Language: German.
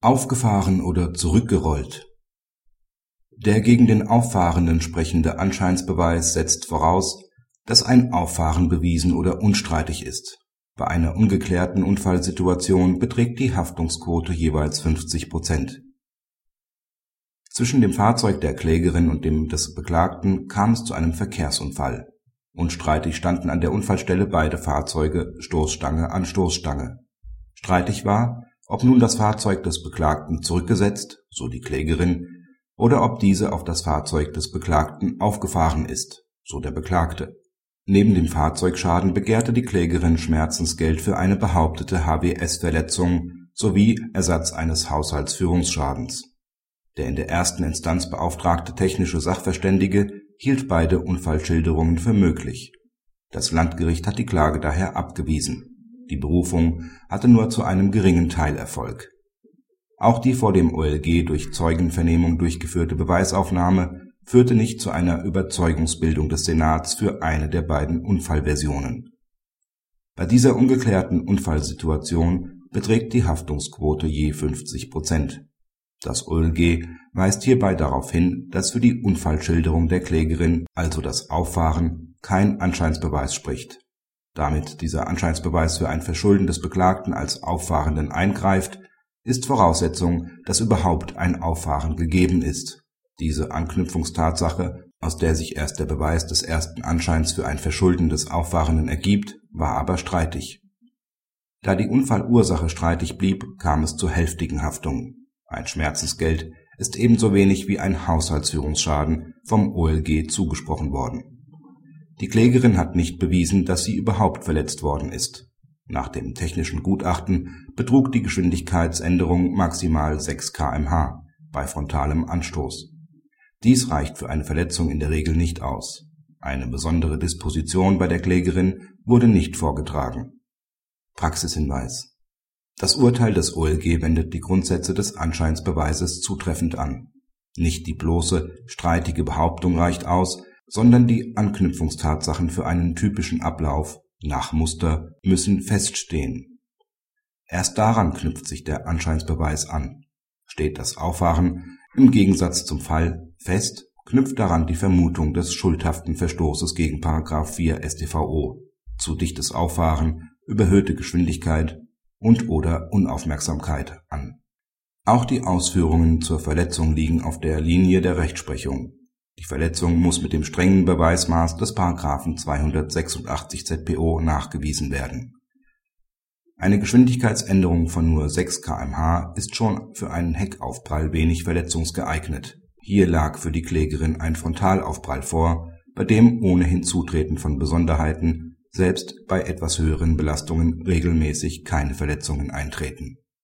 Aufgefahren oder zurückgerollt. Der gegen den Auffahrenden sprechende Anscheinsbeweis setzt voraus, dass ein Auffahren bewiesen oder unstreitig ist. Bei einer ungeklärten Unfallsituation beträgt die Haftungsquote jeweils 50 Prozent. Zwischen dem Fahrzeug der Klägerin und dem des Beklagten kam es zu einem Verkehrsunfall. Unstreitig standen an der Unfallstelle beide Fahrzeuge Stoßstange an Stoßstange. Streitig war, ob nun das Fahrzeug des Beklagten zurückgesetzt, so die Klägerin, oder ob diese auf das Fahrzeug des Beklagten aufgefahren ist, so der Beklagte. Neben dem Fahrzeugschaden begehrte die Klägerin Schmerzensgeld für eine behauptete HWS-Verletzung sowie Ersatz eines Haushaltsführungsschadens. Der in der ersten Instanz beauftragte technische Sachverständige hielt beide Unfallschilderungen für möglich. Das Landgericht hat die Klage daher abgewiesen die Berufung hatte nur zu einem geringen Teil Erfolg. Auch die vor dem OLG durch Zeugenvernehmung durchgeführte Beweisaufnahme führte nicht zu einer Überzeugungsbildung des Senats für eine der beiden Unfallversionen. Bei dieser ungeklärten Unfallsituation beträgt die Haftungsquote je 50 Prozent. Das OLG weist hierbei darauf hin, dass für die Unfallschilderung der Klägerin, also das Auffahren, kein Anscheinsbeweis spricht damit dieser Anscheinsbeweis für ein Verschulden des Beklagten als Auffahrenden eingreift, ist Voraussetzung, dass überhaupt ein Auffahren gegeben ist. Diese Anknüpfungstatsache, aus der sich erst der Beweis des ersten Anscheins für ein Verschulden des Auffahrenden ergibt, war aber streitig. Da die Unfallursache streitig blieb, kam es zur hälftigen Haftung. Ein Schmerzensgeld ist ebenso wenig wie ein Haushaltsführungsschaden vom OLG zugesprochen worden die Klägerin hat nicht bewiesen, dass sie überhaupt verletzt worden ist. Nach dem technischen Gutachten betrug die Geschwindigkeitsänderung maximal 6 kmh bei frontalem Anstoß. Dies reicht für eine Verletzung in der Regel nicht aus. Eine besondere Disposition bei der Klägerin wurde nicht vorgetragen. Praxishinweis Das Urteil des OLG wendet die Grundsätze des Anscheinsbeweises zutreffend an. Nicht die bloße, streitige Behauptung reicht aus sondern die Anknüpfungstatsachen für einen typischen Ablauf nach Muster müssen feststehen. Erst daran knüpft sich der Anscheinsbeweis an. Steht das Auffahren im Gegensatz zum Fall fest, knüpft daran die Vermutung des schuldhaften Verstoßes gegen 4 StVO zu dichtes Auffahren, überhöhte Geschwindigkeit und oder Unaufmerksamkeit an. Auch die Ausführungen zur Verletzung liegen auf der Linie der Rechtsprechung die Verletzung muss mit dem strengen Beweismaß des § 286 ZPO nachgewiesen werden. Eine Geschwindigkeitsänderung von nur 6 kmh ist schon für einen Heckaufprall wenig verletzungsgeeignet. Hier lag für die Klägerin ein Frontalaufprall vor, bei dem ohne Hinzutreten von Besonderheiten selbst bei etwas höheren Belastungen regelmäßig keine Verletzungen eintreten